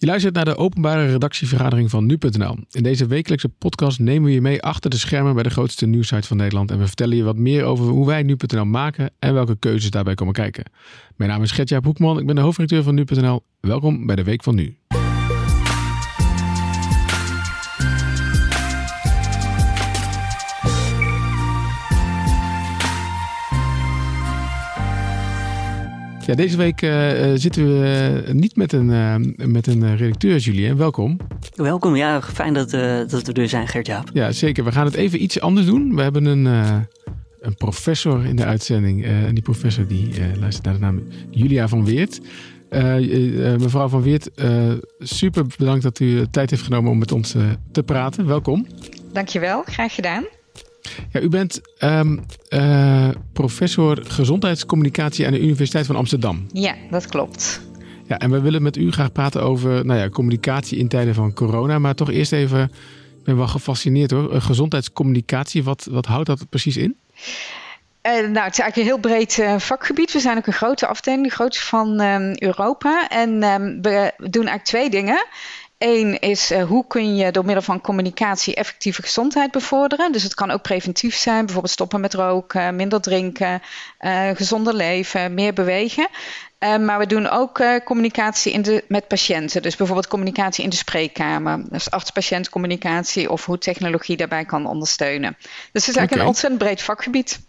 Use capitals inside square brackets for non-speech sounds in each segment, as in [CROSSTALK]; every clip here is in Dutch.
Je luistert naar de openbare redactievergadering van nu.nl. In deze wekelijkse podcast nemen we je mee achter de schermen bij de grootste nieuwsite van Nederland. En we vertellen je wat meer over hoe wij nu.nl maken en welke keuzes daarbij komen kijken. Mijn naam is Gertjaap Hoekman, ik ben de hoofdredacteur van nu.nl. Welkom bij de Week van Nu. Ja, deze week uh, zitten we uh, niet met een, uh, met een redacteur, Julien. Welkom. Welkom, ja. Fijn dat, dat we er zijn, Gert-Jaap. Ja, zeker. We gaan het even iets anders doen. We hebben een, een professor in de uitzending. en die professor die luistert naar de naam Julia van Weert. mevrouw van Weert, super bedankt dat u tijd heeft genomen om met ons te praten. Welkom. Dankjewel, graag gedaan. Ja, u bent um, uh, professor gezondheidscommunicatie aan de Universiteit van Amsterdam. Ja, dat klopt. Ja, en we willen met u graag praten over nou ja, communicatie in tijden van corona. Maar toch eerst even, ik ben wel gefascineerd hoor. Eh, gezondheidscommunicatie, wat, wat houdt dat precies in? Uh, nou, het is eigenlijk een heel breed uh, vakgebied. We zijn ook een grote afdeling, de grootste van uh, Europa. En we doen eigenlijk twee dingen. Eén is uh, hoe kun je door middel van communicatie effectieve gezondheid bevorderen. Dus het kan ook preventief zijn, bijvoorbeeld stoppen met roken, minder drinken, uh, gezonder leven, meer bewegen. Uh, maar we doen ook communicatie in de, met patiënten. Dus bijvoorbeeld communicatie in de spreekkamer. Dus arts-patiënt communicatie of hoe technologie daarbij kan ondersteunen. Dus het is eigenlijk okay. een ontzettend breed vakgebied.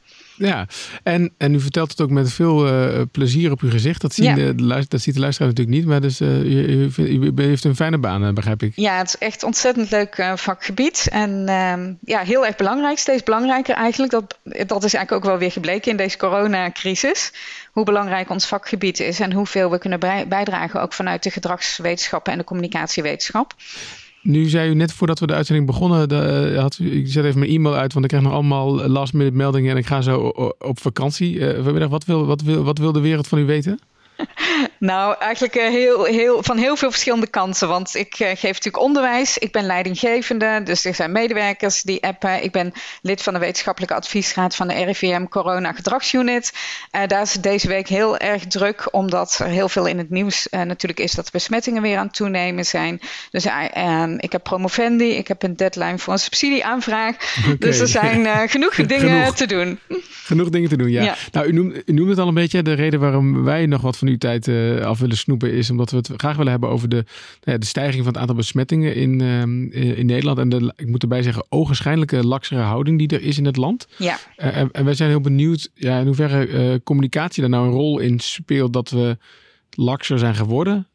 Ja, en, en u vertelt het ook met veel uh, plezier op uw gezicht. Dat, zien ja. de, dat ziet de luisteraar natuurlijk niet, maar dus, uh, u, u, u, heeft een fijne baan, begrijp ik. Ja, het is echt ontzettend leuk uh, vakgebied. En uh, ja, heel erg belangrijk, steeds belangrijker eigenlijk. Dat, dat is eigenlijk ook wel weer gebleken in deze coronacrisis. Hoe belangrijk ons vakgebied is en hoeveel we kunnen bijdragen, ook vanuit de gedragswetenschappen en de communicatiewetenschap. Nu zei u net voordat we de uitzending begonnen, de, had, ik zet even mijn e-mail uit, want ik krijg nog allemaal last minute meldingen en ik ga zo op vakantie. Uh, vanmiddag, wat wil, wat, wil, wat wil de wereld van u weten? [LAUGHS] Nou, eigenlijk uh, heel, heel, van heel veel verschillende kanten. Want ik uh, geef natuurlijk onderwijs. Ik ben leidinggevende. Dus er zijn medewerkers die appen. Ik ben lid van de wetenschappelijke adviesraad van de RIVM Corona Gedragsunit. Uh, daar is het deze week heel erg druk. Omdat er heel veel in het nieuws natuurlijk is dat de besmettingen weer aan het toenemen zijn. Dus ehm, ik heb promovendi. Ik heb een deadline voor een subsidieaanvraag. Okay. Dus er zijn genoeg [LAUGHS] dingen genoeg. te doen. Genoeg dingen te doen, ja. ja. Nou, u noemt, u noemt het al een beetje. De reden waarom wij nog wat van tijd uh, af willen snoepen is omdat we het graag willen hebben over de, nou de stijging van het aantal besmettingen in, uh, in Nederland. En de, ik moet erbij zeggen, ogenschijnlijke laksere houding die er is in het land. Ja. En, en wij zijn heel benieuwd ja, in hoeverre communicatie daar nou een rol in speelt dat we lakser zijn geworden.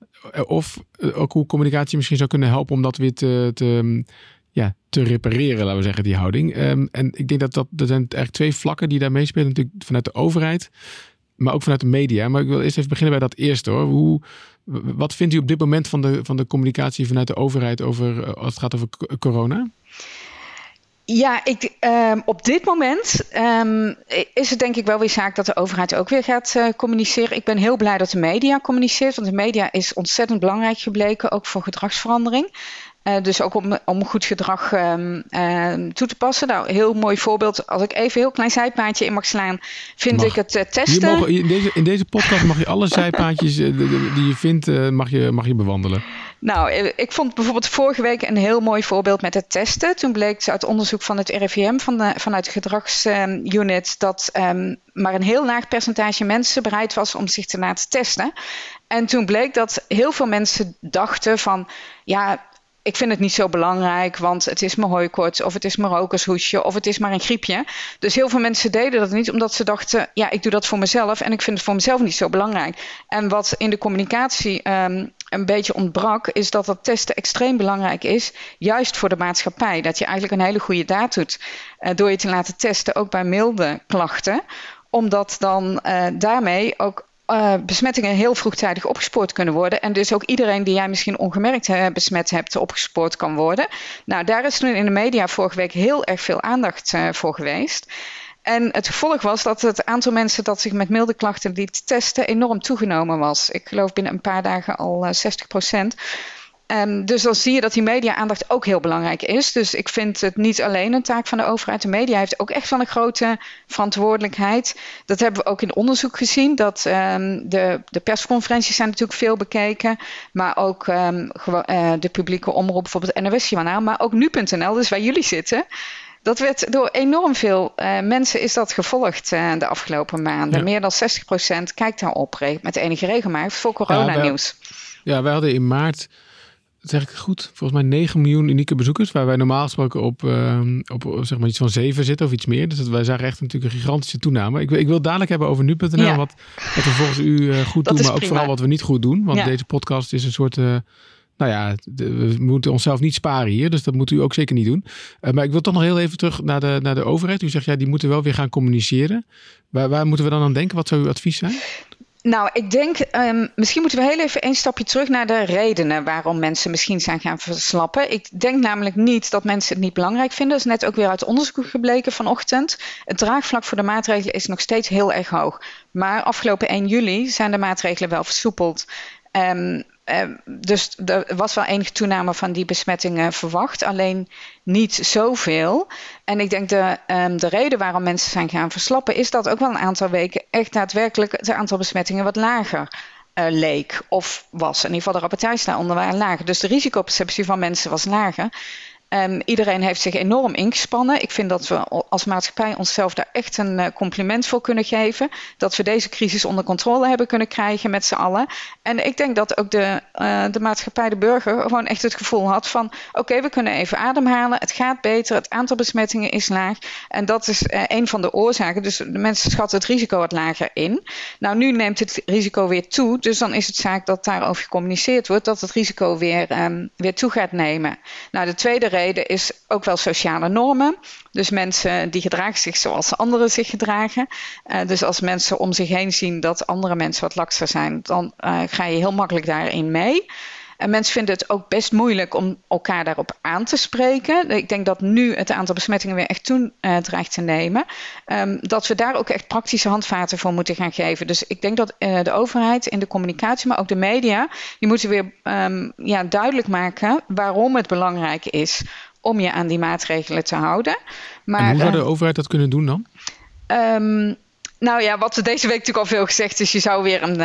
Of ook hoe communicatie misschien zou kunnen helpen om dat weer te, te ja, te repareren, laten we zeggen, die houding. Um, en ik denk dat dat er zijn eigenlijk twee vlakken die daar meespelen. Natuurlijk vanuit de overheid, maar ook vanuit de media. Maar ik wil eerst even beginnen bij dat eerste hoor. Hoe, wat vindt u op dit moment van de, van de communicatie vanuit de overheid over, als het gaat over corona? Ja, ik, um, op dit moment um, is het denk ik wel weer zaak dat de overheid ook weer gaat uh, communiceren. Ik ben heel blij dat de media communiceert, want de media is ontzettend belangrijk gebleken, ook voor gedragsverandering. Uh, dus ook om, om goed gedrag um, uh, toe te passen. Nou, heel mooi voorbeeld. Als ik even een heel klein zijpaadje in mag slaan, vind mag. ik het uh, testen. Mogen, in, deze, in deze podcast mag je alle zijpaadjes die je vindt, mag, je, mag je bewandelen. Nou, ik vond bijvoorbeeld vorige week een heel mooi voorbeeld met het testen. Toen bleek uit onderzoek van het RIVM, van de, vanuit de gedragsunit, dat um, maar een heel laag percentage mensen bereid was om zich te laten testen. En toen bleek dat heel veel mensen dachten van, ja, ik vind het niet zo belangrijk, want het is mijn hooikoorts of het is mijn rokershoesje of het is maar een griepje. Dus heel veel mensen deden dat niet omdat ze dachten, ja, ik doe dat voor mezelf en ik vind het voor mezelf niet zo belangrijk. En wat in de communicatie um, een beetje ontbrak, is dat dat testen extreem belangrijk is, juist voor de maatschappij. Dat je eigenlijk een hele goede daad doet uh, door je te laten testen, ook bij milde klachten omdat dan uh, daarmee ook uh, besmettingen heel vroegtijdig opgespoord kunnen worden. En dus ook iedereen die jij misschien ongemerkt he, besmet hebt, opgespoord kan worden. Nou, daar is toen in de media vorige week heel erg veel aandacht uh, voor geweest. En het gevolg was dat het aantal mensen dat zich met milde klachten liet testen enorm toegenomen was. Ik geloof binnen een paar dagen al uh, 60 procent. Um, dus dan zie je dat die media-aandacht ook heel belangrijk is. Dus ik vind het niet alleen een taak van de overheid. De media heeft ook echt wel een grote verantwoordelijkheid. Dat hebben we ook in onderzoek gezien. Dat um, de, de persconferenties zijn natuurlijk veel bekeken. Maar ook um, uh, de publieke omroep, bijvoorbeeld NOS-journaal. Maar ook nu.nl, dus waar jullie zitten. Dat werd door enorm veel uh, mensen is dat gevolgd uh, de afgelopen maanden. Ja. Meer dan 60% kijkt daarop met enige regelmaat voor coronanieuws. Ja, ja, wij hadden in maart zeg ik het goed, volgens mij 9 miljoen unieke bezoekers. Waar wij normaal gesproken op, uh, op zeg maar iets van 7 zitten of iets meer. Dus dat, wij zagen echt natuurlijk een gigantische toename. Ik, ik wil dadelijk hebben over nu.nl. Ja. Wat, wat we volgens u uh, goed dat doen, maar ook prima. vooral wat we niet goed doen. Want ja. deze podcast is een soort... Uh, nou ja, we moeten onszelf niet sparen hier, dus dat moet u ook zeker niet doen. Uh, maar ik wil toch nog heel even terug naar de, naar de overheid. U zegt ja, die moeten wel weer gaan communiceren. Waar, waar moeten we dan aan denken? Wat zou uw advies zijn? Nou, ik denk, um, misschien moeten we heel even een stapje terug naar de redenen waarom mensen misschien zijn gaan verslappen. Ik denk namelijk niet dat mensen het niet belangrijk vinden. Dat is net ook weer uit onderzoek gebleken vanochtend. Het draagvlak voor de maatregelen is nog steeds heel erg hoog. Maar afgelopen 1 juli zijn de maatregelen wel versoepeld. Uh, dus er was wel enige toename van die besmettingen verwacht, alleen niet zoveel. En ik denk de, um, de reden waarom mensen zijn gaan verslappen, is dat ook wel een aantal weken echt daadwerkelijk het aantal besmettingen wat lager uh, leek of was. In ieder geval de rapportages daaronder waren lager. Dus de risicoperceptie van mensen was lager. Um, iedereen heeft zich enorm ingespannen. Ik vind dat we als maatschappij onszelf daar echt een uh, compliment voor kunnen geven. Dat we deze crisis onder controle hebben kunnen krijgen met z'n allen. En ik denk dat ook de, uh, de maatschappij, de burger, gewoon echt het gevoel had van: oké, we kunnen even ademhalen. Het gaat beter. Het aantal besmettingen is laag. En dat is uh, een van de oorzaken. Dus de mensen schatten het risico wat lager in. Nou, nu neemt het risico weer toe. Dus dan is het zaak dat daarover gecommuniceerd wordt. Dat het risico weer, um, weer toe gaat nemen. Nou, de tweede reden is ook wel sociale normen. Dus mensen die gedragen zich zoals anderen zich gedragen. Uh, dus als mensen om zich heen zien dat andere mensen wat lakser zijn, dan uh, ga je heel makkelijk daarin mee. En mensen vinden het ook best moeilijk om elkaar daarop aan te spreken. Ik denk dat nu het aantal besmettingen weer echt toe uh, dreigt te nemen. Um, dat we daar ook echt praktische handvaten voor moeten gaan geven. Dus ik denk dat uh, de overheid in de communicatie, maar ook de media, die moeten weer um, ja, duidelijk maken waarom het belangrijk is om je aan die maatregelen te houden. Maar, en hoe zou de uh, overheid dat kunnen doen dan? Um, nou ja, wat deze week natuurlijk al veel gezegd is, je zou weer een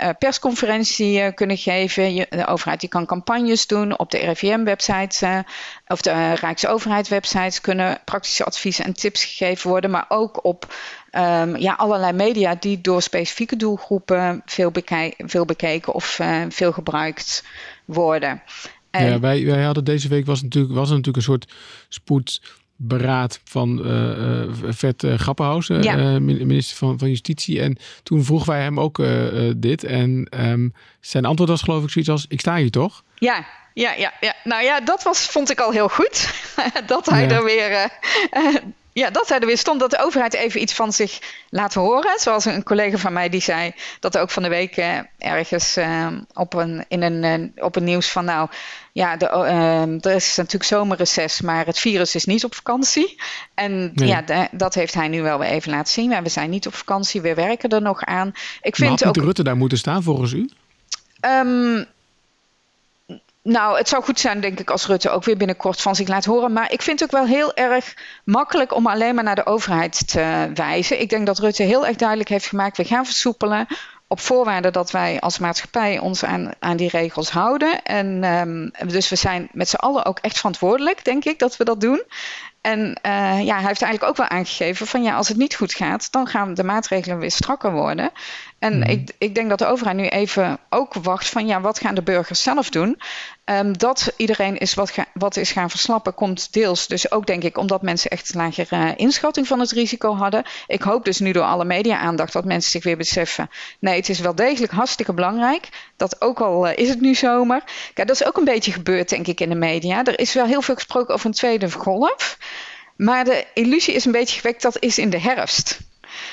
uh, persconferentie uh, kunnen geven. Je, de overheid die kan campagnes doen op de RIVM-website of de Rijksoverheid-websites kunnen praktische adviezen en tips gegeven worden, maar ook op um, ja, allerlei media die door specifieke doelgroepen veel, beke veel bekeken of veel gebruikt worden. En... Ja, wij, wij hadden deze week was natuurlijk, was natuurlijk een soort spoed beraad van uh, Vet Grappenhuis, ja. minister van, van Justitie. En toen vroegen wij hem ook dit. En um, zijn antwoord was geloof ik zoiets als, ik sta hier toch? Ja, ja, ja, ja. Nou ja, dat was, vond ik al heel goed. [LAUGHS] dat hij ja. er weer ja, dat er weer stond, dat de overheid even iets van zich laat horen. Zoals een collega van mij die zei dat er ook van de week uh, ergens uh, op, een, in een, uh, op een nieuws van nou, ja, de, er is natuurlijk zomerreces, maar het virus is niet op vakantie. En nee. ja, de, dat heeft hij nu wel weer even laten zien. Maar we zijn niet op vakantie, we werken er nog aan. Ik vind maar had ook, Rutte daar moeten staan volgens u? Um, nou, het zou goed zijn, denk ik, als Rutte ook weer binnenkort van zich laat horen. Maar ik vind het ook wel heel erg makkelijk om alleen maar naar de overheid te wijzen. Ik denk dat Rutte heel erg duidelijk heeft gemaakt: we gaan versoepelen. Op voorwaarde dat wij als maatschappij ons aan, aan die regels houden. En um, dus we zijn met z'n allen ook echt verantwoordelijk, denk ik, dat we dat doen. En uh, ja, hij heeft eigenlijk ook wel aangegeven van ja, als het niet goed gaat, dan gaan de maatregelen weer strakker worden. En mm. ik, ik denk dat de overheid nu even ook wacht van ja, wat gaan de burgers zelf doen? Um, dat iedereen is wat, ga, wat is gaan verslappen, komt deels dus ook denk ik omdat mensen echt een lagere uh, inschatting van het risico hadden. Ik hoop dus nu door alle media-aandacht dat mensen zich weer beseffen. Nee, het is wel degelijk hartstikke belangrijk. Dat ook al uh, is het nu zomer. Kijk, dat is ook een beetje gebeurd denk ik in de media. Er is wel heel veel gesproken over een tweede golf. Maar de illusie is een beetje gewekt dat is in de herfst.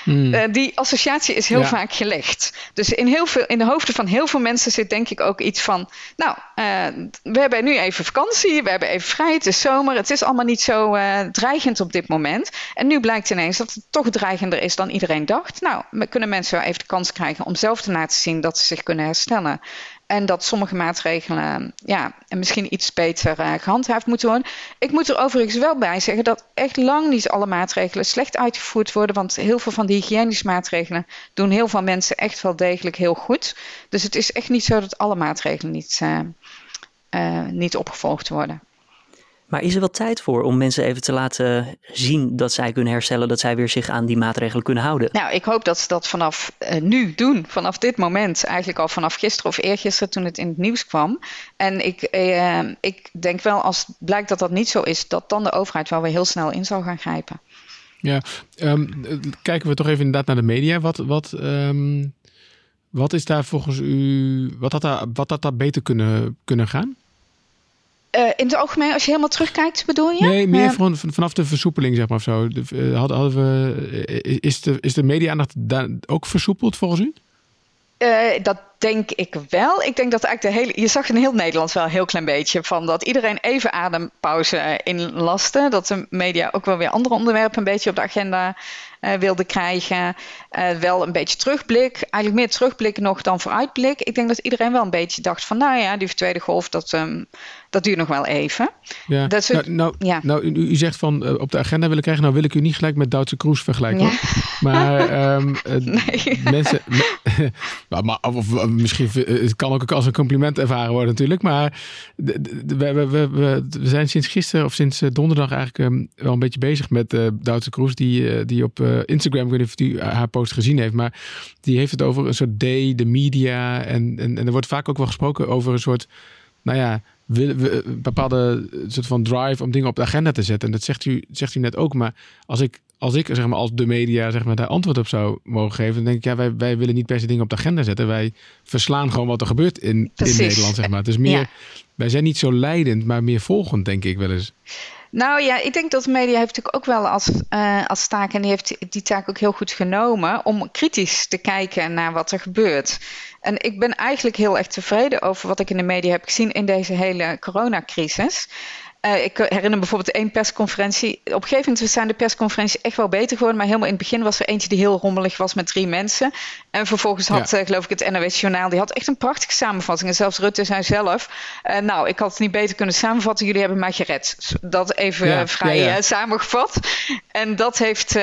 Mm. Uh, die associatie is heel ja. vaak gelegd. Dus in, heel veel, in de hoofden van heel veel mensen zit denk ik ook iets van... nou, uh, we hebben nu even vakantie, we hebben even vrij, het is zomer... het is allemaal niet zo uh, dreigend op dit moment. En nu blijkt ineens dat het toch dreigender is dan iedereen dacht. Nou, kunnen mensen wel even de kans krijgen om zelf te laten zien... dat ze zich kunnen herstellen. En dat sommige maatregelen ja, misschien iets beter uh, gehandhaafd moeten worden. Ik moet er overigens wel bij zeggen dat echt lang niet alle maatregelen slecht uitgevoerd worden. Want heel veel van die hygiënische maatregelen doen heel veel mensen echt wel degelijk heel goed. Dus het is echt niet zo dat alle maatregelen niet, uh, uh, niet opgevolgd worden. Maar is er wel tijd voor om mensen even te laten zien dat zij kunnen herstellen, dat zij weer zich aan die maatregelen kunnen houden? Nou, ik hoop dat ze dat vanaf uh, nu doen, vanaf dit moment, eigenlijk al vanaf gisteren of eergisteren toen het in het nieuws kwam. En ik, uh, ik denk wel, als blijkt dat dat niet zo is, dat dan de overheid wel weer heel snel in zal gaan grijpen. Ja, um, kijken we toch even inderdaad naar de media. Wat, wat, um, wat is daar volgens u, wat had daar, wat had daar beter kunnen, kunnen gaan? Uh, in het algemeen, als je helemaal terugkijkt, bedoel je? Nee, meer uh, van, vanaf de versoepeling, zeg maar of zo. De, hadden, hadden we, is de, is de media-aandacht ook versoepeld volgens u? Dat denk ik wel. Ik denk dat eigenlijk de hele. Je zag in heel Nederland wel een heel klein beetje van dat iedereen even adempauze inlaste. Dat de media ook wel weer andere onderwerpen een beetje op de agenda uh, wilde krijgen. Uh, wel een beetje terugblik. Eigenlijk meer terugblik nog dan vooruitblik. Ik denk dat iedereen wel een beetje dacht van nou ja, die tweede golf, dat, um, dat duurt nog wel even. Ja. Dat nou, nou, ja. nou u, u, zegt van uh, op de agenda willen krijgen. Nou wil ik u niet gelijk met Duitse Kroes vergelijken. Ja. Maar um, [LAUGHS] nee. mensen... maar, [LAUGHS] maar, of, misschien, het kan ook als een compliment ervaren worden natuurlijk. Maar we, we, we, we zijn sinds gisteren of sinds donderdag eigenlijk um, wel een beetje bezig met Duitse Kroes. Die, die op Instagram, ik weet niet of u haar post gezien heeft. Maar die heeft het over een soort day, de media. En, en, en er wordt vaak ook wel gesproken over een soort, nou ja, we, een bepaalde soort van drive om dingen op de agenda te zetten. En dat zegt u, zegt u net ook. Maar als ik, als ik zeg maar, als de media zeg maar, daar antwoord op zou mogen geven, dan denk ik, ja, wij, wij willen niet per se dingen op de agenda zetten. Wij verslaan gewoon wat er gebeurt in, in Nederland, zeg maar. Het is meer, ja. wij zijn niet zo leidend, maar meer volgend, denk ik wel eens. Nou ja, ik denk dat de media heeft natuurlijk ook wel als, uh, als taak, en die heeft die taak ook heel goed genomen, om kritisch te kijken naar wat er gebeurt. En ik ben eigenlijk heel erg tevreden over wat ik in de media heb gezien in deze hele coronacrisis. Uh, ik herinner bijvoorbeeld één persconferentie. Op een gegeven moment zijn de persconferenties echt wel beter geworden. Maar helemaal in het begin was er eentje die heel rommelig was met drie mensen. En vervolgens had, ja. uh, geloof ik, het NOS Journaal. Die had echt een prachtige samenvatting. En zelfs Rutte zei zelf. Uh, nou, ik had het niet beter kunnen samenvatten. Jullie hebben mij gered. Dat even ja, vrij ja, samengevat. En dat heeft,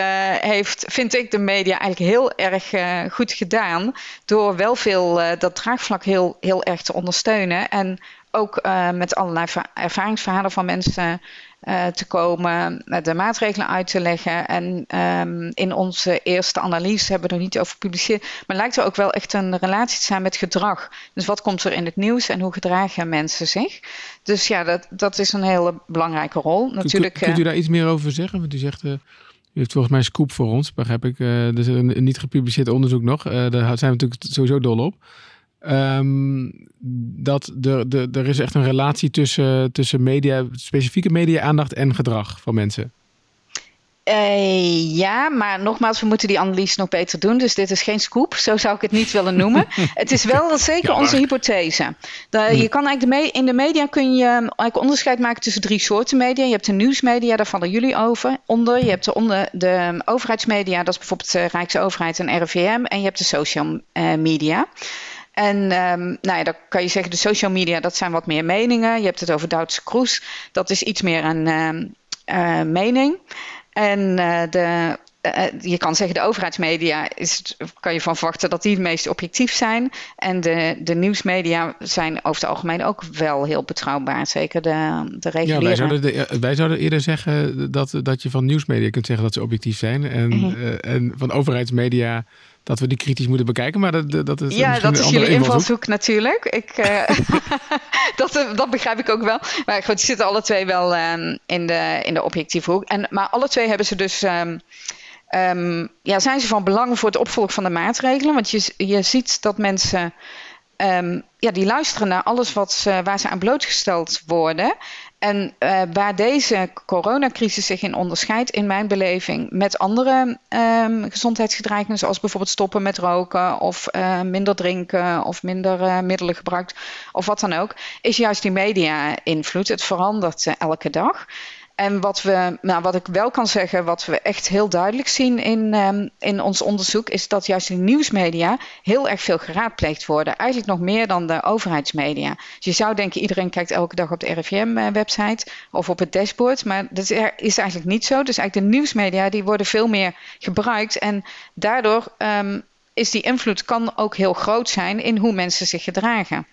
heeft, vind ik, de media eigenlijk heel erg goed gedaan. Door wel veel dat draagvlak heel, heel erg te ondersteunen. En ook uh, met allerlei ervaringsverhalen van mensen uh, te komen, de maatregelen uit te leggen. En um, in onze eerste analyse hebben we er niet over gepubliceerd. Maar lijkt er ook wel echt een relatie te zijn met gedrag. Dus wat komt er in het nieuws en hoe gedragen mensen zich? Dus ja, dat, dat is een hele belangrijke rol. Natuurlijk, kunt, u daar iets meer over zeggen? Want u zegt. U heeft volgens mij een scoop voor ons, begrijp ik. Uh, er is een, een niet gepubliceerd onderzoek nog. Uh, daar zijn we natuurlijk sowieso dol op. Um, dat er, er, er is echt een relatie tussen, tussen media, specifieke media-aandacht en gedrag van mensen. Uh, ja, maar nogmaals, we moeten die analyse nog beter doen. Dus dit is geen scoop, zo zou ik het niet willen noemen. [LAUGHS] het is wel zeker ja, onze hypothese. De, hm. Je kan eigenlijk de in de media kun je eigenlijk onderscheid maken tussen drie soorten media. Je hebt de nieuwsmedia, daar vallen jullie over onder. Je hebt de, onder, de overheidsmedia, dat is bijvoorbeeld de Rijksoverheid en RIVM. En je hebt de social uh, media. En um, nou ja, dan kan je zeggen, de social media, dat zijn wat meer meningen. Je hebt het over Duitse Kroes, dat is iets meer een um, uh, mening. En uh, de, uh, je kan zeggen, de overheidsmedia is, kan je van verwachten dat die het meest objectief zijn. En de, de nieuwsmedia zijn over het algemeen ook wel heel betrouwbaar. Zeker de, de reguliere. Ja, wij zouden, de, wij zouden eerder zeggen dat, dat je van nieuwsmedia kunt zeggen dat ze objectief zijn. En, mm -hmm. en van overheidsmedia dat we die kritisch moeten bekijken. Maar dat, dat is ja, dat is jullie invalshoek natuurlijk. Ik, uh, [LAUGHS] dat, dat begrijp ik ook wel. Maar goed, die zitten alle twee wel um, in, de, in de objectieve hoek. En, maar alle twee hebben ze dus. Um, um, ja, zijn ze van belang voor het opvolgen van de maatregelen? Want je, je ziet dat mensen. ja, die luisteren naar alles wat ze, waar ze aan blootgesteld worden. En uh, waar deze coronacrisis zich in onderscheidt, in mijn beleving, met andere um, zoals bijvoorbeeld stoppen met roken of uh, minder drinken of minder uh, middelen gebruikt of wat dan ook, is juist die media-invloed. Het verandert elke dag. En wat, we, nou, wat ik wel kan zeggen, wat we echt heel duidelijk zien in, um, in ons onderzoek, is dat juist de nieuwsmedia heel erg veel geraadpleegd worden. Eigenlijk nog meer dan de overheidsmedia. Dus je zou denken, iedereen kijkt elke dag op de RIVM-website of op het dashboard. Maar dat is eigenlijk niet zo. Dus eigenlijk de nieuwsmedia die worden veel meer gebruikt. En daardoor um, is die invloed kan ook heel groot zijn in hoe mensen zich gedragen.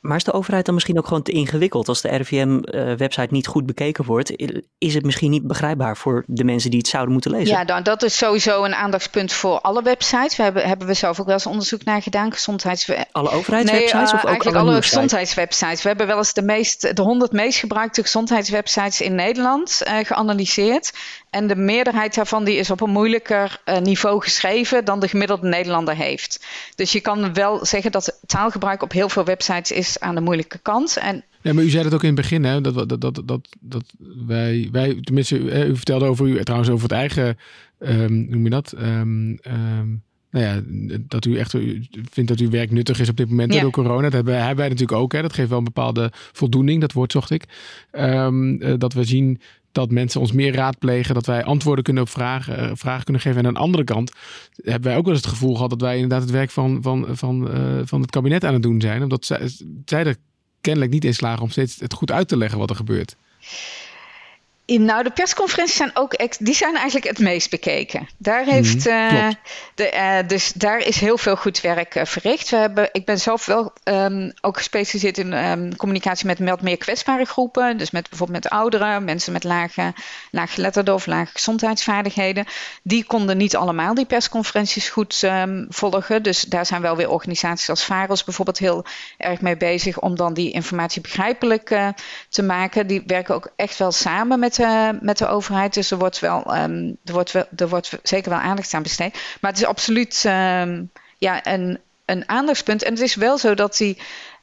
Maar is de overheid dan misschien ook gewoon te ingewikkeld? Als de RIVM-website niet goed bekeken wordt, is het misschien niet begrijpbaar voor de mensen die het zouden moeten lezen? Ja, dan, dat is sowieso een aandachtspunt voor alle websites. We hebben, hebben we zelf ook wel eens onderzoek naar gedaan. Gezondheids... Alle overheidswebsites nee, uh, of ook eigenlijk alle, gezondheidswebsites? We hebben wel eens de, meest, de 100 meest gebruikte gezondheidswebsites in Nederland uh, geanalyseerd. En de meerderheid daarvan die is op een moeilijker uh, niveau geschreven dan de gemiddelde Nederlander heeft. Dus je kan wel zeggen dat taalgebruik op heel veel websites is aan de moeilijke kant. En ja, maar u zei het ook in het begin, hè, dat, dat, dat, dat, dat wij, wij, tenminste, u vertelde over u, trouwens over het eigen, um, noem je dat? Um, um, nou ja, dat u echt vindt dat uw werk nuttig is op dit moment ja. door corona. Dat hebben, hebben wij natuurlijk ook. Hè. Dat geeft wel een bepaalde voldoening, dat woord zocht ik. Um, dat we zien dat mensen ons meer raadplegen, dat wij antwoorden kunnen op vragen, uh, vragen kunnen geven. En aan de andere kant hebben wij ook wel eens het gevoel gehad dat wij inderdaad het werk van, van, van, uh, van het kabinet aan het doen zijn. Omdat zij, zij er kennelijk niet in slagen om steeds het goed uit te leggen wat er gebeurt. Nou, de persconferenties zijn ook die zijn eigenlijk het meest bekeken. Daar heeft mm, de, uh, dus daar is heel veel goed werk uh, verricht. We hebben, ik ben zelf wel um, ook gespecialiseerd in um, communicatie met, met meer kwetsbare groepen. Dus met bijvoorbeeld met ouderen, mensen met lage, laaggeletterde of lage gezondheidsvaardigheden. Die konden niet allemaal die persconferenties goed um, volgen. Dus daar zijn wel weer organisaties als VAROS bijvoorbeeld heel erg mee bezig om dan die informatie begrijpelijk te maken. Die werken ook echt wel samen met uh, met de overheid. Dus er wordt, wel, um, er, wordt wel, er wordt zeker wel aandacht aan besteed. Maar het is absoluut um, ja, een, een aandachtspunt. En het is wel zo dat die,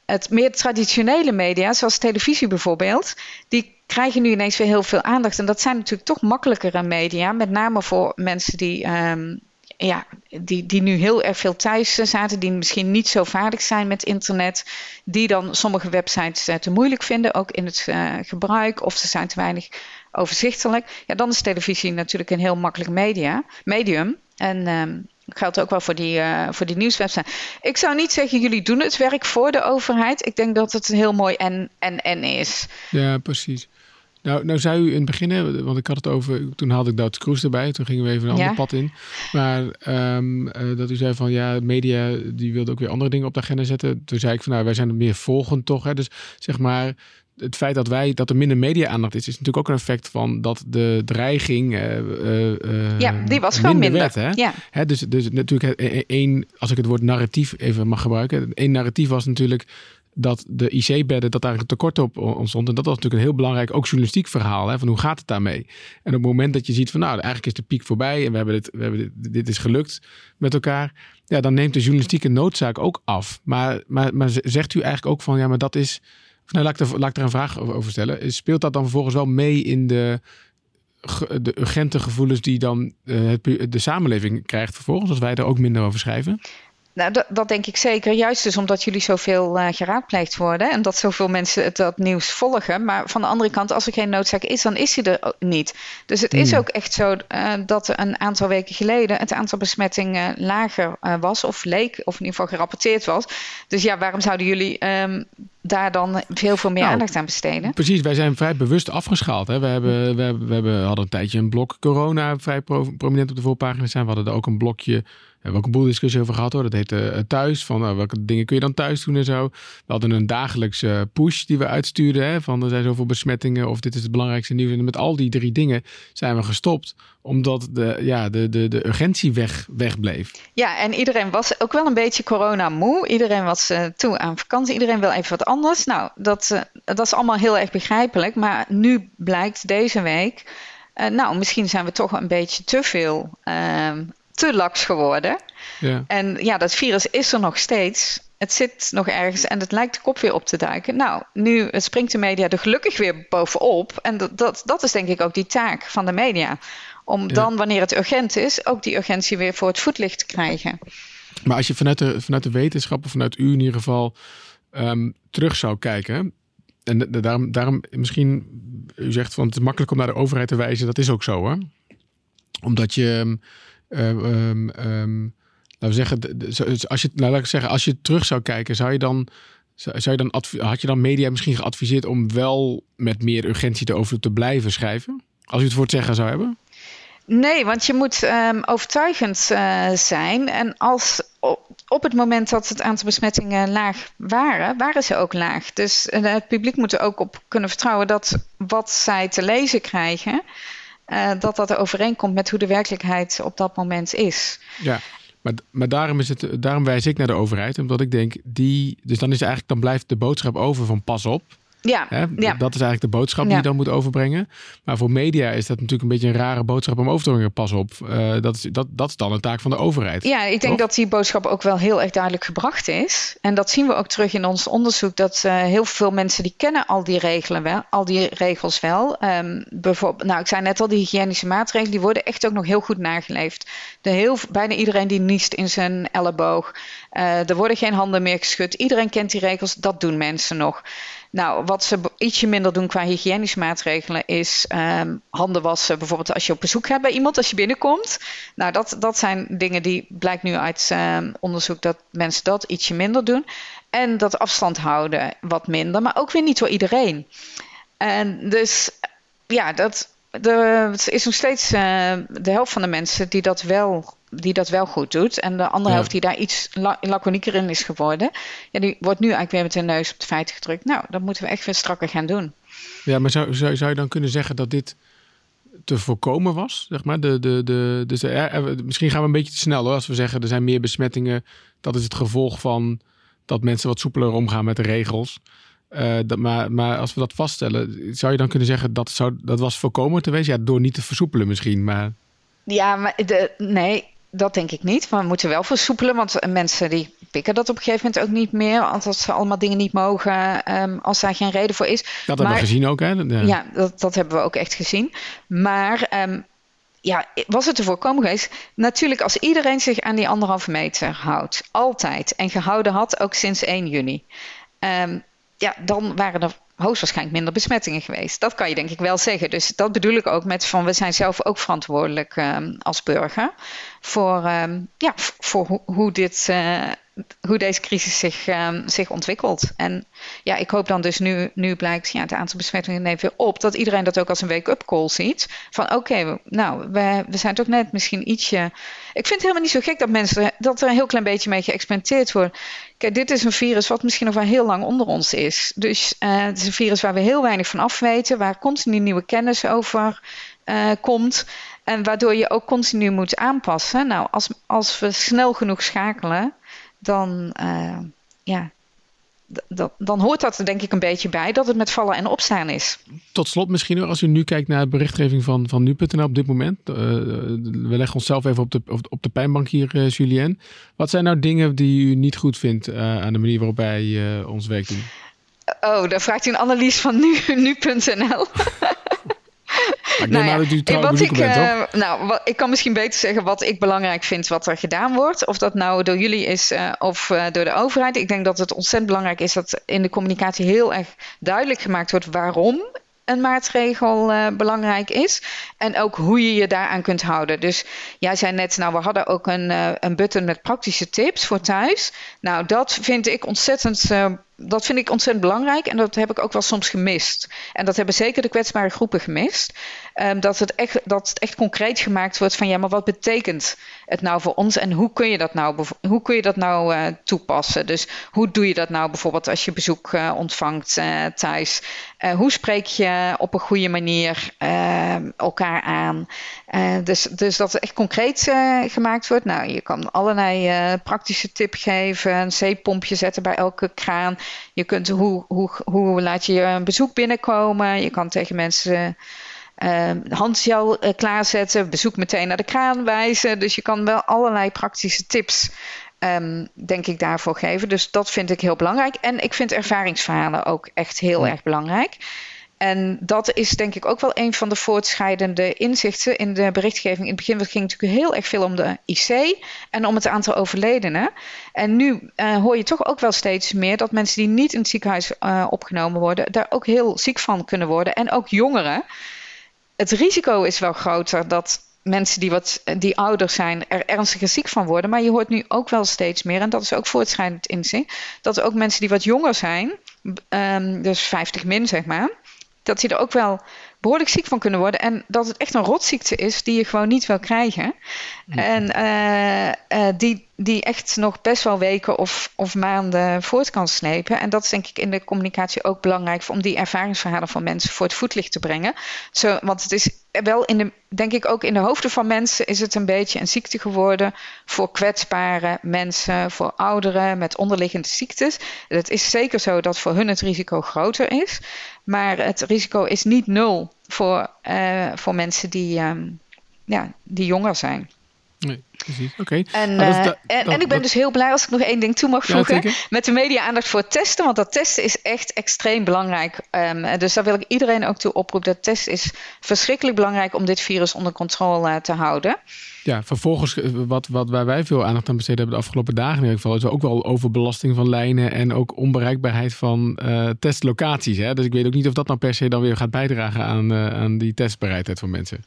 het meer traditionele media, zoals televisie bijvoorbeeld, die krijgen nu ineens weer heel veel aandacht. En dat zijn natuurlijk toch makkelijkere media, met name voor mensen die um, ja, die, die nu heel erg veel thuis zaten, die misschien niet zo vaardig zijn met internet, die dan sommige websites uh, te moeilijk vinden, ook in het uh, gebruik, of ze zijn te weinig overzichtelijk. Ja, dan is televisie natuurlijk een heel makkelijk media, medium. En um, geldt ook wel voor die, voor die nieuwswebsite. Ik zou niet zeggen, jullie doen het werk voor de overheid. Ik denk dat het een heel mooi en en en is. Ja, precies. Nou, nou zei u in het begin, want ik had het over, toen haalde ik Duits Kroes erbij, toen gingen we even een ander pad in. Maar um, uh, dat u zei van ja, media die wilde ook weer andere dingen op de agenda zetten. Toen zei ik van nou, wij zijn meer volgend toch. Hè? Dus zeg maar, het feit dat wij dat er minder media-aandacht is, is natuurlijk ook een effect van dat de dreiging. Uh, uh, ja, die was gewoon minder. Werd, hè? Ja. Hè, dus, dus natuurlijk één, als ik het woord narratief even mag gebruiken, één narratief was natuurlijk dat de IC-bedden, dat daar een tekort op ontstond. En dat was natuurlijk een heel belangrijk, ook journalistiek verhaal. Hè, van hoe gaat het daarmee? En op het moment dat je ziet van nou, eigenlijk is de piek voorbij en we hebben dit, we hebben dit, dit is gelukt met elkaar. Ja, dan neemt de journalistieke noodzaak ook af. Maar, maar, maar zegt u eigenlijk ook van ja, maar dat is. Nou, laat ik, er, laat ik er een vraag over stellen. Speelt dat dan vervolgens wel mee in de, de urgente gevoelens die dan het, de samenleving krijgt vervolgens, als wij er ook minder over schrijven? Nou, dat, dat, denk ik zeker. Juist dus omdat jullie zoveel uh, geraadpleegd worden en dat zoveel mensen het, dat nieuws volgen. Maar van de andere kant, als er geen noodzaak is, dan is hij er niet. Dus het is ook echt zo uh, dat een aantal weken geleden het aantal besmettingen lager uh, was, of leek, of in ieder geval gerapporteerd was. Dus ja, waarom zouden jullie um, daar dan veel veel meer nou, aandacht aan besteden? Precies, wij zijn vrij bewust afgeschaald. Hè. We, hebben, we, hebben, we hebben, hadden een tijdje een blok corona vrij prominent op de voorpagina staan. We hadden er ook een blokje hebben we ook een boel discussie over gehad hoor. Dat heette uh, thuis. Van uh, welke dingen kun je dan thuis doen en zo. We hadden een dagelijkse push die we uitstuurden. Hè, van er zijn zoveel besmettingen of dit is het belangrijkste nieuws. En met al die drie dingen zijn we gestopt. Omdat de, ja, de, de, de urgentie weg, wegbleef. Ja, en iedereen was ook wel een beetje corona moe. Iedereen was uh, toe aan vakantie. Iedereen wil even wat anders. Nou, dat, dat is allemaal heel erg begrijpelijk. Maar nu blijkt deze week... nou, misschien zijn we toch een beetje te veel ehm, te laks geworden. Ja. En ja, dat virus is er nog steeds. Het zit nog ergens en het lijkt de kop weer op te duiken. Nou, nu springt de media er gelukkig weer bovenop. En dat, dat, dat is denk ik ook die taak van de media. Om dan, wanneer het urgent is, ook die urgentie weer voor het voetlicht te krijgen. Maar als je vanuit de, vanuit de wetenschap, of vanuit u in ieder geval, um, terug zou kijken. En daarom, daarom misschien u zegt van het is makkelijk om naar de overheid te wijzen. Dat is ook zo hoor. Omdat je, um, laten we zeggen, als je, nou, laat ik zeggen, als je terug zou kijken, zou je dan, zou je dan had je dan media misschien geadviseerd om wel met meer urgentie erover te blijven schrijven? Als u het voor het zeggen zou hebben? Nee, want je moet overtuigend uh, zijn. En als op het moment dat het aantal besmettingen laag waren, waren ze ook laag. Dus uh, het publiek moet er ook op kunnen vertrouwen dat wat zij te lezen krijgen, uh, dat dat overeenkomt met hoe de werkelijkheid op dat moment is. Ja. Maar, maar daarom, is het, daarom wijs ik naar de overheid, omdat ik denk, die, dus dan, is eigenlijk, dan blijft de boodschap over van pas op. Ja, ja. Dat is eigenlijk de boodschap die je dan moet overbrengen. Maar voor media is dat natuurlijk een beetje een rare boodschap om over te brengen. Pas op, uh, dat, is, dat, dat is dan een taak van de overheid. Ja, ik denk dat die boodschap ook wel heel erg duidelijk gebracht is. En dat zien we ook terug in ons onderzoek. Dat uh, heel veel mensen die kennen al die regelen wel, al die regels wel. Um, bijvoorbeeld, nou, ik zei net al, die hygiënische maatregelen, die worden echt ook nog heel goed nageleefd. De heel, bijna iedereen die niest in zijn elleboog. Uh, er worden geen handen meer geschud. Iedereen kent die regels, dat doen mensen nog. Nou, wat ze ietsje minder doen qua hygiënische maatregelen is um, handen wassen. Bijvoorbeeld als je op bezoek hebt bij iemand, als je binnenkomt. Nou, dat, dat zijn dingen die blijkt nu uit um, onderzoek dat mensen dat ietsje minder doen. En dat afstand houden wat minder, maar ook weer niet voor iedereen. En dus ja, dat, de, is nog steeds uh, de helft van de mensen die dat wel die dat wel goed doet. En de andere ja. helft die daar iets la laconieker in is geworden. Ja, die wordt nu eigenlijk weer met de neus op de feiten gedrukt. Nou, dat moeten we echt weer strakker gaan doen. Ja, maar zou, zou, zou je dan kunnen zeggen dat dit te voorkomen was? Zeg maar? de, de, de, dus er, misschien gaan we een beetje te snel hoor. Als we zeggen er zijn meer besmettingen. Dat is het gevolg van dat mensen wat soepeler omgaan met de regels. Uh, dat, maar, maar als we dat vaststellen, zou je dan kunnen zeggen dat zou, dat was voorkomen te wezen? Ja, door niet te versoepelen misschien, maar... Ja, maar de, nee, dat denk ik niet. Maar we moeten wel versoepelen, want mensen die pikken dat op een gegeven moment ook niet meer. Als ze allemaal dingen niet mogen, um, als daar geen reden voor is. Dat maar, hebben we gezien ook, hè? Ja, ja dat, dat, hebben we ook echt gezien. Maar um, ja, was het te voorkomen geweest? Natuurlijk, als iedereen zich aan die anderhalve meter houdt, altijd, en gehouden had, ook sinds 1 juni. Um, ja, dan waren er hoogstwaarschijnlijk minder besmettingen geweest. Dat kan je denk ik wel zeggen. Dus dat bedoel ik ook met van we zijn zelf ook verantwoordelijk um, als burger voor, um, ja, voor ho hoe, dit, uh, hoe deze crisis zich, um, zich ontwikkelt. En ja, ik hoop dan dus nu, nu blijkt, ja, het aantal besmettingen neemt weer op, dat iedereen dat ook als een wake-up call ziet. Van oké, nou, we, we zijn toch net misschien ietsje. Ik vind het helemaal niet zo gek dat mensen dat er een heel klein beetje mee geëxperimenteerd wordt. Kijk, dit is een virus wat misschien nog wel heel lang onder ons is. Dus uh, het is een virus waar we heel weinig van af weten, waar continu nieuwe kennis over uh, komt. En waardoor je ook continu moet aanpassen. Nou, als, als we snel genoeg schakelen, dan, uh, ja, dan hoort dat er denk ik een beetje bij dat het met vallen en opstaan is. Tot slot misschien als u nu kijkt naar de berichtgeving van, van nu.nl op dit moment. Uh, we leggen onszelf even op de, op de pijnbank hier, uh, Julien. Wat zijn nou dingen die u niet goed vindt uh, aan de manier waarop wij ons werk doen? Oh, dan vraagt u een analyse van nu.nl. Nu [LAUGHS] [LAUGHS] ik nou ja, dat u wat ik, bent, uh, nou, wat, ik kan misschien beter zeggen wat ik belangrijk vind wat er gedaan wordt. Of dat nou door jullie is uh, of uh, door de overheid. Ik denk dat het ontzettend belangrijk is dat in de communicatie heel erg duidelijk gemaakt wordt waarom een maatregel uh, belangrijk is. En ook hoe je je daaraan kunt houden. Dus jij zei net, nou, we hadden ook een, uh, een button met praktische tips voor thuis. Nou, dat vind ik ontzettend. Uh, dat vind ik ontzettend belangrijk en dat heb ik ook wel soms gemist. En dat hebben zeker de kwetsbare groepen gemist. Um, dat, het echt, dat het echt concreet gemaakt wordt van ja, maar wat betekent het nou voor ons en hoe kun je dat nou, hoe kun je dat nou uh, toepassen? Dus hoe doe je dat nou bijvoorbeeld als je bezoek uh, ontvangt uh, thuis? hoe spreek je op een goede manier ehm, elkaar aan? dus, dus dat het echt concreet gemaakt wordt. Nou, je kan allerlei praktische tips geven, een zeepompje zetten bij elke kraan. Je kunt hoe, hoe, hoe laat je een bezoek binnenkomen? Je kan tegen mensen uh, handgel uh, klaarzetten, bezoek meteen naar de kraan wijzen. Dus je kan wel allerlei praktische tips, um, denk ik, daarvoor geven. Dus dat vind ik heel belangrijk. En ik vind ervaringsverhalen ook echt heel ja. erg belangrijk. En dat is denk ik ook wel een van de voortschrijdende inzichten in de berichtgeving. In het begin ging het natuurlijk heel erg veel om de IC en om het aantal overledenen. En nu uh, hoor je toch ook wel steeds meer dat mensen die niet in het ziekenhuis uh, opgenomen worden, daar ook heel ziek van kunnen worden. En ook jongeren. Het risico is wel groter dat mensen die, wat, die ouder zijn er ernstiger ziek van worden. Maar je hoort nu ook wel steeds meer, en dat is ook voortschrijdend inzicht, dat ook mensen die wat jonger zijn, um, dus 50 min zeg maar, dat die er ook wel behoorlijk ziek van kunnen worden. En dat het echt een rotziekte is die je gewoon niet wil krijgen. En uh, uh, die, die echt nog best wel weken of, of maanden voort kan slepen. En dat is denk ik in de communicatie ook belangrijk om die ervaringsverhalen van mensen voor het voetlicht te brengen. Zo, want het is wel in de, denk ik ook in de hoofden van mensen is het een beetje een ziekte geworden voor kwetsbare mensen, voor ouderen met onderliggende ziektes. Het is zeker zo dat voor hun het risico groter is. Maar het risico is niet nul voor, uh, voor mensen die, um, ja, die jonger zijn. Nee, precies. Oké. En, uh, en, en, ik ben dus heel blij als ik nog één ding toe mag voegen. Ja, met de media-aandacht voor testen. Want dat testen is echt extreem belangrijk. Um, dus daar wil ik iedereen ook toe oproepen. Dat test is verschrikkelijk belangrijk om dit virus onder controle uh, te houden. Ja, vervolgens, wat, wat waar wij veel aandacht aan besteed hebben de afgelopen dagen in ieder geval, is ook wel overbelasting van lijnen en ook onbereikbaarheid van uh, testlocaties. Hè? Dus ik weet ook niet of dat nou per se dan weer gaat bijdragen aan, uh, aan die testbereidheid van mensen.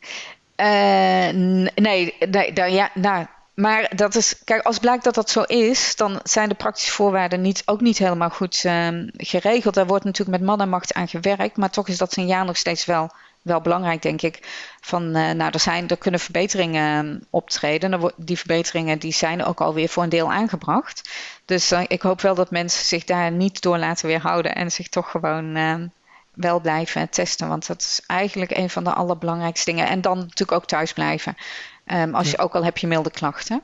Uh, nee, nee ja, nou, maar dat is, kijk, als blijkt dat dat zo is, dan zijn de praktische voorwaarden niet, ook niet helemaal goed uh, geregeld. Daar wordt natuurlijk met man en macht aan gewerkt, maar toch is dat signaal nog steeds wel wel belangrijk, denk ik. Van, uh, nou, er, zijn, er kunnen verbeteringen ehm, optreden. Die verbeteringen die zijn ook alweer voor een deel aangebracht. Dus uh, ik hoop wel dat mensen zich daar niet door laten weerhouden en zich toch gewoon uh, wel blijven testen. Want dat is eigenlijk een van de allerbelangrijkste dingen. En dan natuurlijk ook thuis blijven. Um, als ja. je ook al heb je milde klachten.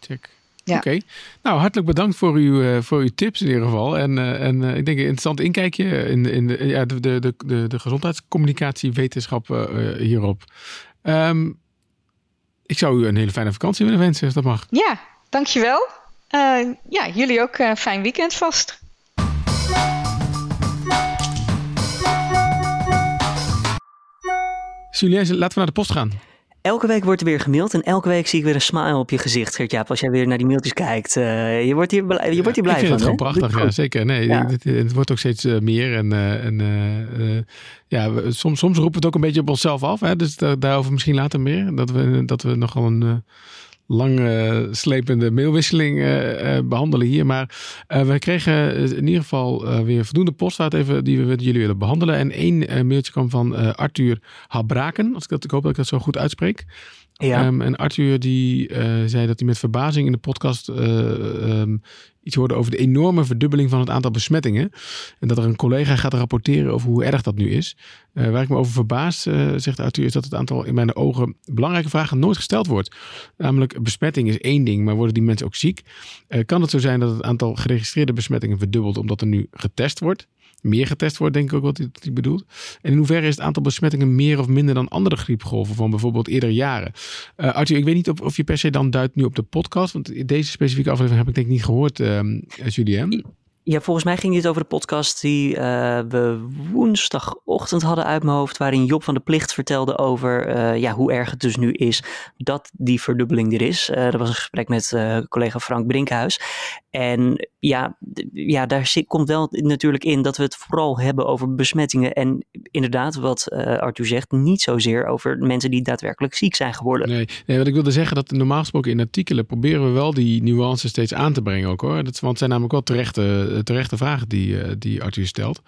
Check. Ja. Oké. Okay. Nou, hartelijk bedankt voor uw, uh, voor uw tips in ieder geval. En, uh, en uh, ik denk een interessant inkijkje in, in de, ja, de, de, de, de gezondheidscommunicatiewetenschap hierop. Um, ik zou u een hele fijne vakantie willen wensen, als dat mag. Ja, dankjewel. ja, jullie ook een fijn weekend vast. Julien, laten we naar de post gaan. Elke week wordt er weer gemaild en elke week zie ik weer een smile op je gezicht, Gert-Jaap, als jij weer naar die mailtjes kijkt. Uh, je wordt hier, je wordt hier blij ik vind van. het gewoon prachtig, ja, zeker. Nee, ja. het, het, wordt ook steeds uh, meer en, uh, en ja, soms, soms roepen we het ook een beetje op onszelf af. Hè? Dus daar, daarover misschien later meer. Dat we, dat we nogal een lange slepende mailwisseling uh, uh, behandelen hier. Maar uh, we kregen in ieder geval weer voldoende post uit even die we met jullie willen behandelen. En één mailtje kwam van Arthur Habraken. Als ik, dat, ik hoop dat ik dat zo goed uitspreek. Ja. Um, en Arthur die zei dat hij met verbazing in de podcast um, iets hoorde over de enorme verdubbeling van het aantal besmettingen. En dat er een collega gaat rapporteren over hoe erg dat nu is. Uh, waar ik me over verbaas, zegt Arthur, is dat het aantal in mijn ogen belangrijke vragen nooit gesteld wordt. Namelijk, besmetting is één ding, maar worden die mensen ook ziek? Kan het zo zijn dat het aantal geregistreerde besmettingen verdubbelt omdat er nu getest wordt? Meer getest wordt, denk ik ook wat hij bedoelt. En in hoeverre is het aantal besmettingen meer of minder dan andere griepgolven van bijvoorbeeld eerder jaren? Uh, ik weet niet of, of, je per se dan duidt nu op de podcast, want deze specifieke aflevering heb ik denk ik niet gehoord, uh. Ja, volgens mij ging dit over de podcast die uh, we woensdagochtend hadden uit mijn hoofd, waarin Job van de Plicht vertelde over uh, ja, hoe erg het dus nu is dat die verdubbeling er is. Uh, dat was een gesprek met collega Frank Brinkhuis. En ja, ja daar zit, komt wel natuurlijk in dat we het vooral hebben over besmettingen. En inderdaad, wat Arthur zegt, niet zozeer over mensen die daadwerkelijk ziek zijn geworden. Nee, nee wat ik wilde zeggen, dat normaal gesproken in artikelen proberen we wel die nuances steeds aan te brengen ook hoor. Dat, want het zijn namelijk wel terechte terechte vragen die, die Arthur stelt.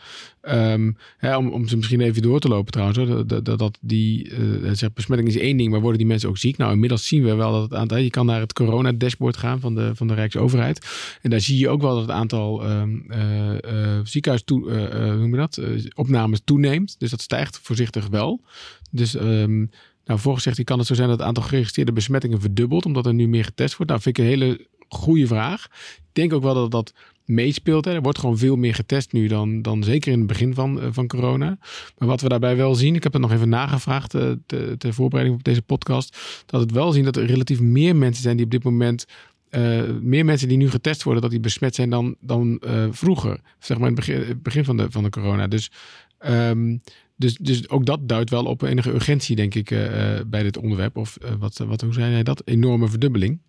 Um, hè, om, om ze misschien even door te lopen trouwens. Hoor, dat, dat, dat die uh, zeg, besmetting is één ding, maar worden die mensen ook ziek? Nou, inmiddels zien we wel dat het aantal. Je kan naar het corona-dashboard gaan van de, van de Rijksoverheid. En daar zie je ook wel dat het aantal um, ziekenhuis toe, hoe je dat? opnames toeneemt. Dus dat stijgt voorzichtig wel. Dus. Um, nou, volgens zegt hij kan het zo zijn dat het aantal geregistreerde besmettingen verdubbelt, omdat er nu meer getest wordt. Nou, vind ik een hele goede vraag. Ik denk ook wel dat dat meespeelt. Hè. Er wordt gewoon veel meer getest nu dan, dan zeker in het begin van, uh, van corona. Maar wat we daarbij wel zien, ik heb het nog even nagevraagd uh, ter voorbereiding op deze podcast, dat het wel zien dat er relatief meer mensen zijn die op dit moment uh, meer mensen die nu getest worden, dat die besmet zijn dan, dan vroeger. Zeg maar in het begin, begin, van, de, van de corona. Dus Ehm, dus, dus ook dat duidt wel op enige urgentie, denk ik, bij dit onderwerp. Of wat, wat, hoe zei jij dat? Enorme verdubbeling.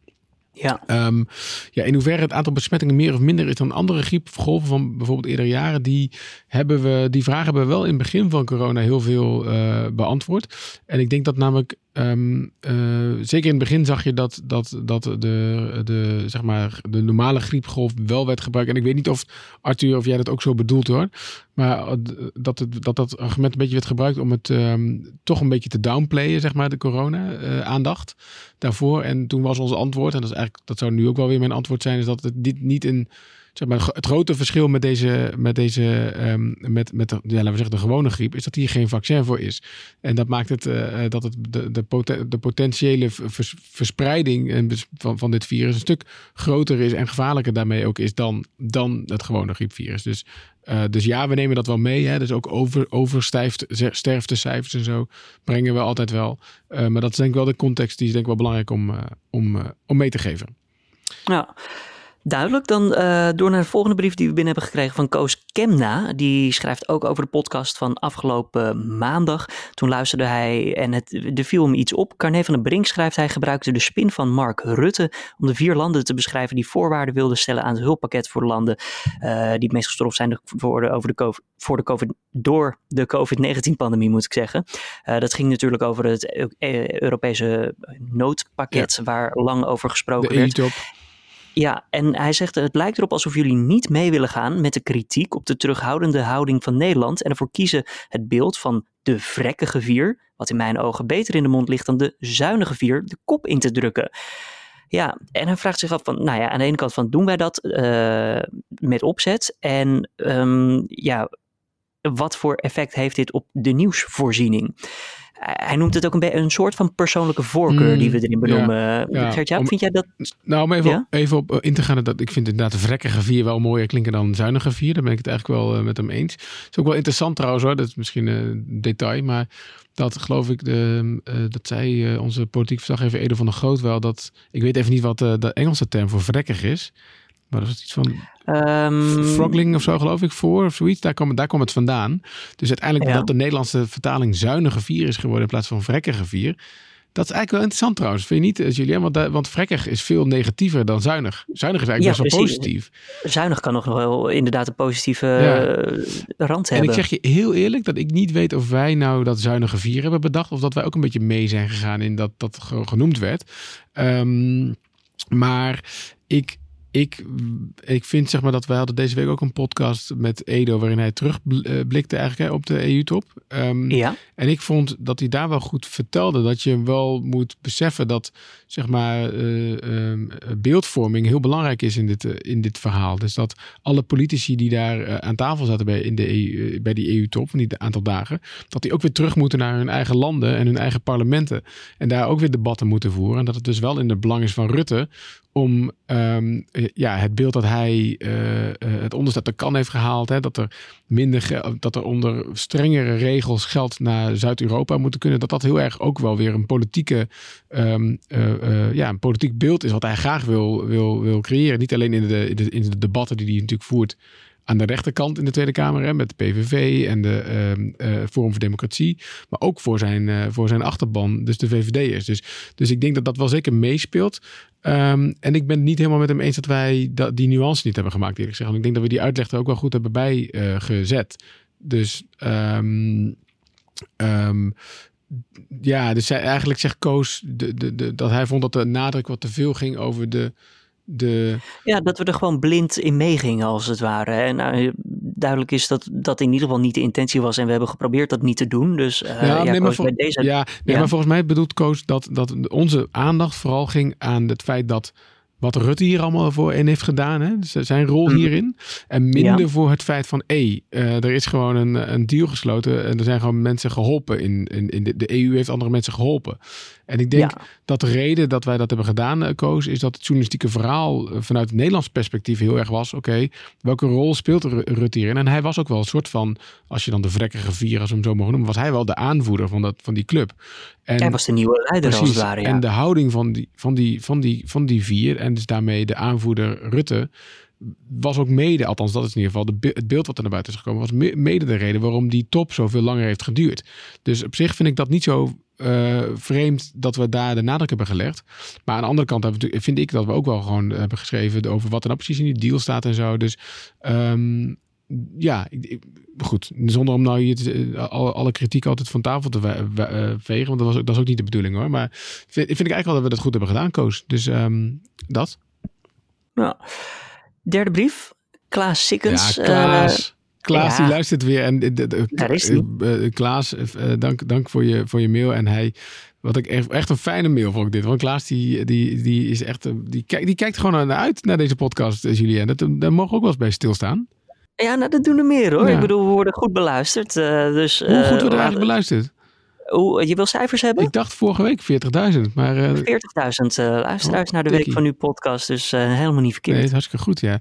Ja. Um, ja, in hoeverre het aantal besmettingen meer of minder is dan andere griepgolven van bijvoorbeeld eerder jaren, die, hebben we, die vragen hebben we wel in het begin van corona heel veel uh, beantwoord. En ik denk dat namelijk Um, zeker in het begin zag je dat, dat, dat de, de, zeg maar, de normale griepgolf wel werd gebruikt. En ik weet niet of Arthur of jij dat ook zo bedoelt hoor. Maar dat het, dat, dat argument een beetje werd gebruikt om het um, toch een beetje te downplayen, zeg maar, de corona-aandacht uh, daarvoor. En toen was ons antwoord, en dat, is eigenlijk, dat zou nu ook wel weer mijn antwoord zijn, is dat het dit niet een zeg maar, het grote verschil met deze, met deze um, met, met de, ja, laten we zeggen, de gewone griep, is dat hier geen vaccin voor is. En dat maakt het uh, dat het de, de, poten, de potentiële vers, verspreiding van, van dit virus een stuk groter is en gevaarlijker daarmee ook is dan, dan het gewone griepvirus. Dus, dus ja, we nemen dat wel mee. Hè? Dus ook over, oversterftecijfers en zo brengen we altijd wel. Maar dat is denk ik wel de context die is denk ik wel belangrijk om, om, om mee te geven. Ja. Duidelijk. Dan uh, door naar de volgende brief die we binnen hebben gekregen van Koos Kemna. Die schrijft ook over de podcast van afgelopen maandag. Toen luisterde hij en het, er viel hem iets op. Carne van den Brink schrijft hij gebruikte de spin van Mark Rutte om de vier landen te beschrijven die voorwaarden wilden stellen aan het hulppakket voor de landen uh, die het meest getroffen zijn voor de, over de COVID, voor de COVID, door de COVID-19-pandemie, moet ik zeggen. Uh, dat ging natuurlijk over het Europese noodpakket ja. waar lang over gesproken de werd. Ja, en hij zegt: Het lijkt erop alsof jullie niet mee willen gaan met de kritiek op de terughoudende houding van Nederland en ervoor kiezen het beeld van de vrekkige vier, wat in mijn ogen beter in de mond ligt dan de zuinige vier, de kop in te drukken. Ja, en hij vraagt zich af van, nou ja, aan de ene kant van doen wij dat uh, met opzet en um, ja, wat voor effect heeft dit op de nieuwsvoorziening? Hij noemt het ook een, een soort van persoonlijke voorkeur mm, die we erin benoemen. Ja, ja. Gert-Jaap, vind jij dat? Nou, om even, ja? even op in te gaan, dat, ik vind inderdaad de vrekkige vier wel mooier klinken dan zuinige vier. Daar ben ik het eigenlijk wel uh, met hem eens. Het is ook wel interessant trouwens hoor, dat is misschien een detail, maar dat geloof ik, de, uh, dat zei onze politiek verslaggever Edo van der Groot wel, dat ik weet even niet wat de Engelse term voor vrekkig is. Maar dat is iets van um, Frogling of zo, geloof ik, voor of zoiets. Daar kwam, daar kwam het vandaan. Dus uiteindelijk ja. dat de Nederlandse vertaling zuinige vier is geworden in plaats van vrekkige vier. Dat is eigenlijk wel interessant trouwens, vind je niet, Julien? Want, want vrekkig is veel negatiever dan zuinig. Zuinig is eigenlijk ja, best wel positief. Zuinig kan nog wel inderdaad een positieve ja. rand hebben. En ik zeg je heel eerlijk dat ik niet weet of wij nou dat zuinige vier hebben bedacht. Of dat wij ook een beetje mee zijn gegaan in dat dat genoemd werd. Um, maar ik, ik, ik vind zeg maar dat wij hadden deze week ook een podcast met Edo waarin hij terugblikte eigenlijk hè, op de EU-top. Um, ja. En ik vond dat hij daar wel goed vertelde dat je wel moet beseffen dat zeg maar uh, uh, beeldvorming heel belangrijk is in dit, uh, in dit verhaal. Dus dat alle politici die daar aan tafel zaten bij, in de EU, bij die EU-top van die aantal dagen, dat die ook weer terug moeten naar hun eigen landen en hun eigen parlementen en daar ook weer debatten moeten voeren. En dat het dus wel in het belang is van Rutte om um, ja, het beeld dat hij uh, uh, het onderste kan heeft gehaald. Hè, dat er minder dat er onder strengere regels geld naar Zuid-Europa moeten kunnen. Dat dat heel erg ook wel weer een politieke uh, ja, een politiek beeld is wat hij graag wil, wil, wil creëren. Niet alleen in de, in de, in de debatten die hij natuurlijk voert aan de rechterkant in de Tweede Kamer met de PVV en de uh, Forum voor Democratie, maar ook voor zijn, uh, voor zijn achterban, dus de VVD'ers. Dus, dus ik denk dat dat wel zeker meespeelt. Um, en ik ben niet helemaal met hem eens dat wij dat, die nuance niet hebben gemaakt, eerlijk gezegd. Want ik denk dat we die uitleg er ook wel goed hebben bijgezet. dus um, um, ja, dus eigenlijk zegt Koos de, de, de, dat hij vond dat de nadruk wat te veel ging over de de... Ja, dat we er gewoon blind in meegingen als het ware. En nou, duidelijk is dat dat in ieder geval niet de intentie was en we hebben geprobeerd dat niet te doen. Dus uh, ja, ja, nee, maar, vol deze... ja, nee, ja, maar volgens mij bedoelt Koos dat, dat onze aandacht vooral ging aan het feit dat wat Rutte hier allemaal voor in heeft gedaan. Hè? Dus zijn rol hierin. En minder ja. voor het feit van, hé, uh, er is gewoon een, een deal gesloten en er zijn gewoon mensen geholpen. In, in, in de, de EU heeft andere mensen geholpen. En ik denk ja. dat de reden dat wij dat hebben gedaan, uh, Koos, is dat het journalistieke verhaal vanuit het Nederlands perspectief heel erg was. Oké, okay, welke rol speelt Rutte hierin? En hij was ook wel een soort van, als je dan de vrekkige vier, als we hem zo mogen noemen, was hij wel de aanvoerder van, dat, van die club. En, hij was de nieuwe leider precies, als het ware. Ja. En de houding van die, van, die, van, die, van die vier en dus daarmee de aanvoerder Rutte was ook mede, althans dat is in ieder geval het beeld wat er naar buiten is gekomen, was mede de reden waarom die top zoveel langer heeft geduurd. Dus op zich vind ik dat niet zo uh, vreemd dat we daar de nadruk hebben gelegd. Maar aan de andere kant vind ik dat we ook wel gewoon hebben geschreven over wat er nou precies in die deal staat en zo. Dus um, ja, goed. Zonder om nou hier alle, alle, kritiek altijd van tafel te uh, vegen. Want dat, was, dat is ook niet de bedoeling hoor. Maar vind, vind ik eigenlijk wel dat we dat goed hebben gedaan, Koos. Dus um, dat. Nou, derde brief. Klaas Sikkens. Ja, Klaas. Klaas die luistert weer. En de, de, Daar is hij. Klaas, dank, dank voor, je, voor je mail. En hij wat ik echt, echt een fijne mail vond ik dit. Want Klaas die, die, die is echt. Die, kijkt, die kijkt gewoon naar uit naar deze podcast, Julien. Dat, daar mogen we ook wel eens bij stilstaan. Ja, nou, dat doen er meer hoor. Ik bedoel, we worden goed beluisterd. Uh, dus, Hoe goed worden we eigenlijk beluisterd? Hoe, je wil cijfers hebben? Ik dacht vorige week 40.000. Maar, uh, 40.000 uh, luisteraars oh, naar de Week van Nu podcast. Dus uh, helemaal niet verkeerd. Nee, is hartstikke goed, ja.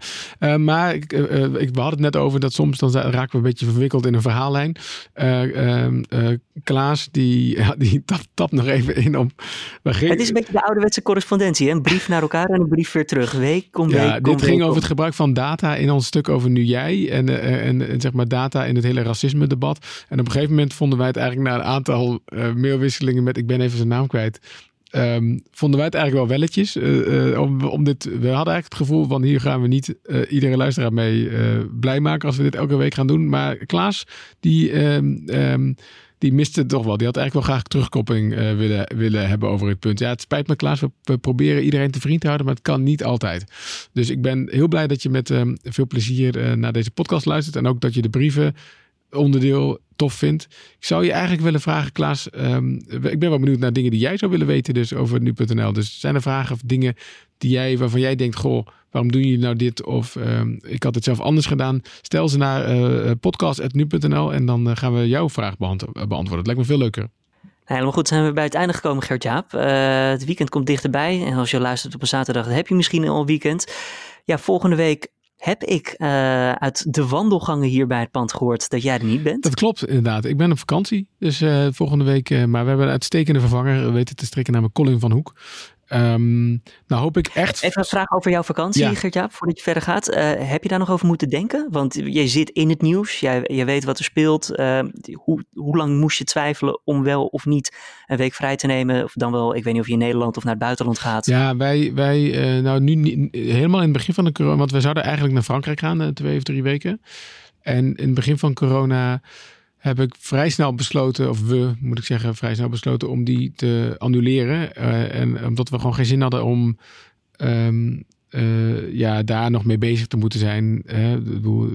Maar ik, ik, we hadden het net over dat soms dan raken we een beetje verwikkeld in een verhaallijn. Ehm, Klaas, die, die [LAUGHS] tapt tap nog even in om... Het is een beetje de ouderwetse correspondentie. Hè? Een brief naar elkaar en een brief weer terug. Week om week Ja, dit ging over het gebruik van data in ons stuk over Nu Jij. En, en, en zeg maar data in het hele racisme debat. En op een gegeven moment vonden wij het eigenlijk na een aantal uh, mailwisselingen met, ik ben even zijn naam kwijt. Um, vonden wij het eigenlijk wel welletjes. Uh, uh, om, om dit, we hadden eigenlijk het gevoel van hier gaan we niet iedere luisteraar mee blij maken als we dit elke week gaan doen. Maar Klaas, die, um, die miste het toch wel. Die had eigenlijk wel graag terugkoppeling willen, willen hebben over het punt. Ja, het spijt me Klaas, we, we, proberen iedereen te vriend te houden, maar het kan niet altijd. Dus ik ben heel blij dat je met veel plezier naar deze podcast luistert. En ook dat je de brieven onderdeel tof vindt. Ik zou je eigenlijk willen vragen, Klaas. Um, ik ben wel benieuwd naar dingen die jij zou willen weten dus over nu.nl. Dus zijn er vragen of dingen die jij, waarvan jij denkt, goh, waarom doen jullie nou dit? Of um, ik had het zelf anders gedaan. Stel ze naar uh, podcast.nu.nl en dan uh, gaan we jouw vraag beantwoorden. Het lijkt me veel leuker. Helemaal goed, zijn we bij het einde gekomen, Gert-Jaap. Het weekend komt dichterbij. En als je luistert op een zaterdag, heb je misschien al weekend. Ja, volgende week heb ik uh, uit de wandelgangen hier bij het pand gehoord dat jij er niet bent. Dat klopt inderdaad. Ik ben op vakantie, dus uh, volgende week. Uh, maar we hebben een uitstekende vervanger weten te strikken, namelijk Colin van Hoek. Um, nou hoop ik echt... Even een vraag over jouw vakantie, ja. Gert-Jaap, voordat je verder gaat. Uh, heb je daar nog over moeten denken? Want je zit in het nieuws, jij, jij weet wat er speelt. Uh, hoe, hoe lang moest je twijfelen om wel of niet een week vrij te nemen? Of dan wel, ik weet niet of je in Nederland of naar het buitenland gaat. Ja, wij, wij uh, nou nu niet, helemaal in het begin van de corona... Want we zouden eigenlijk naar Frankrijk gaan, twee of drie weken. En in het begin van corona heb ik vrij snel besloten, of we moet ik zeggen, vrij snel besloten om die te annuleren. Uh, en omdat we gewoon geen zin hadden om um, uh, ja, daar nog mee bezig te moeten zijn. Hè.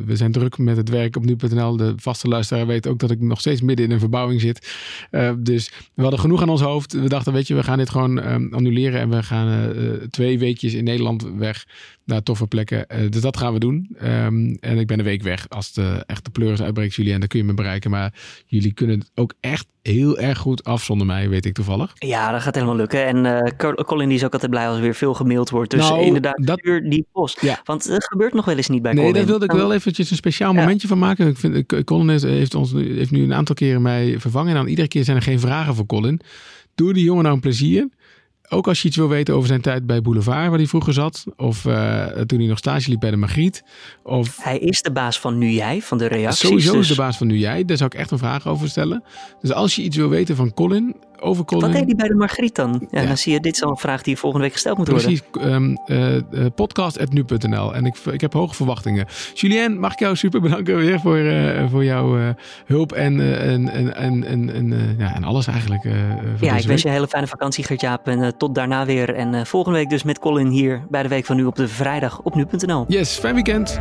We zijn druk met het werk op nu.nl. De vaste luisteraar weet ook dat ik nog steeds midden in een verbouwing zit. Uh, dus we hadden genoeg aan ons hoofd. We dachten, weet je, we gaan dit gewoon um, annuleren. En we gaan twee weekjes in Nederland weg naar toffe plekken. Uh, dus dat gaan we doen. Um, en ik ben een week weg als de echte pleuris uitbreekt, jullie. En dan kun je me bereiken. Maar jullie kunnen het ook echt heel erg goed af zonder mij, weet ik toevallig. Ja, dat gaat helemaal lukken. En uh, Colin die is ook altijd blij als er weer veel gemaild wordt. Dus nou, inderdaad, dat, die post. Ja. Want het gebeurt nog wel eens niet bij nee, Colin. Nee, daar wilde ik wel eventjes een speciaal momentje van maken. Ik vind, Colin heeft, ons, heeft nu een aantal keren mij vervangen. En dan iedere keer zijn er geen vragen voor Colin. Doe die jongen nou een plezier ook als je iets wil weten over zijn tijd bij Boulevard, waar hij vroeger zat. Of uh, toen hij nog stage liep bij de Magriet. Of... Hij is de baas van Nu Jij, van de reacties. Sowieso dus... is de baas van Nu Jij. Daar zou ik echt een vraag over stellen. Dus als je iets wil weten van Colin, over Colin... Wat deed hij bij de Margriet dan? Ja, ja. Dan zie je, dit is al een vraag die volgende week gesteld moet Precies, worden. Precies, um, uh, podcast.nu.nl. En ik, ik heb hoge verwachtingen. Julien, mag ik jou super bedanken weer voor, uh, voor jouw uh, hulp en, en, en, en, en, en, ja, en alles eigenlijk. ja, ik wens je een hele fijne vakantie, Gert-Jaap. En tot daarna weer. En volgende week dus met Colin hier bij de Week van Nu op de vrijdag op nu.nl. Yes, fijn weekend.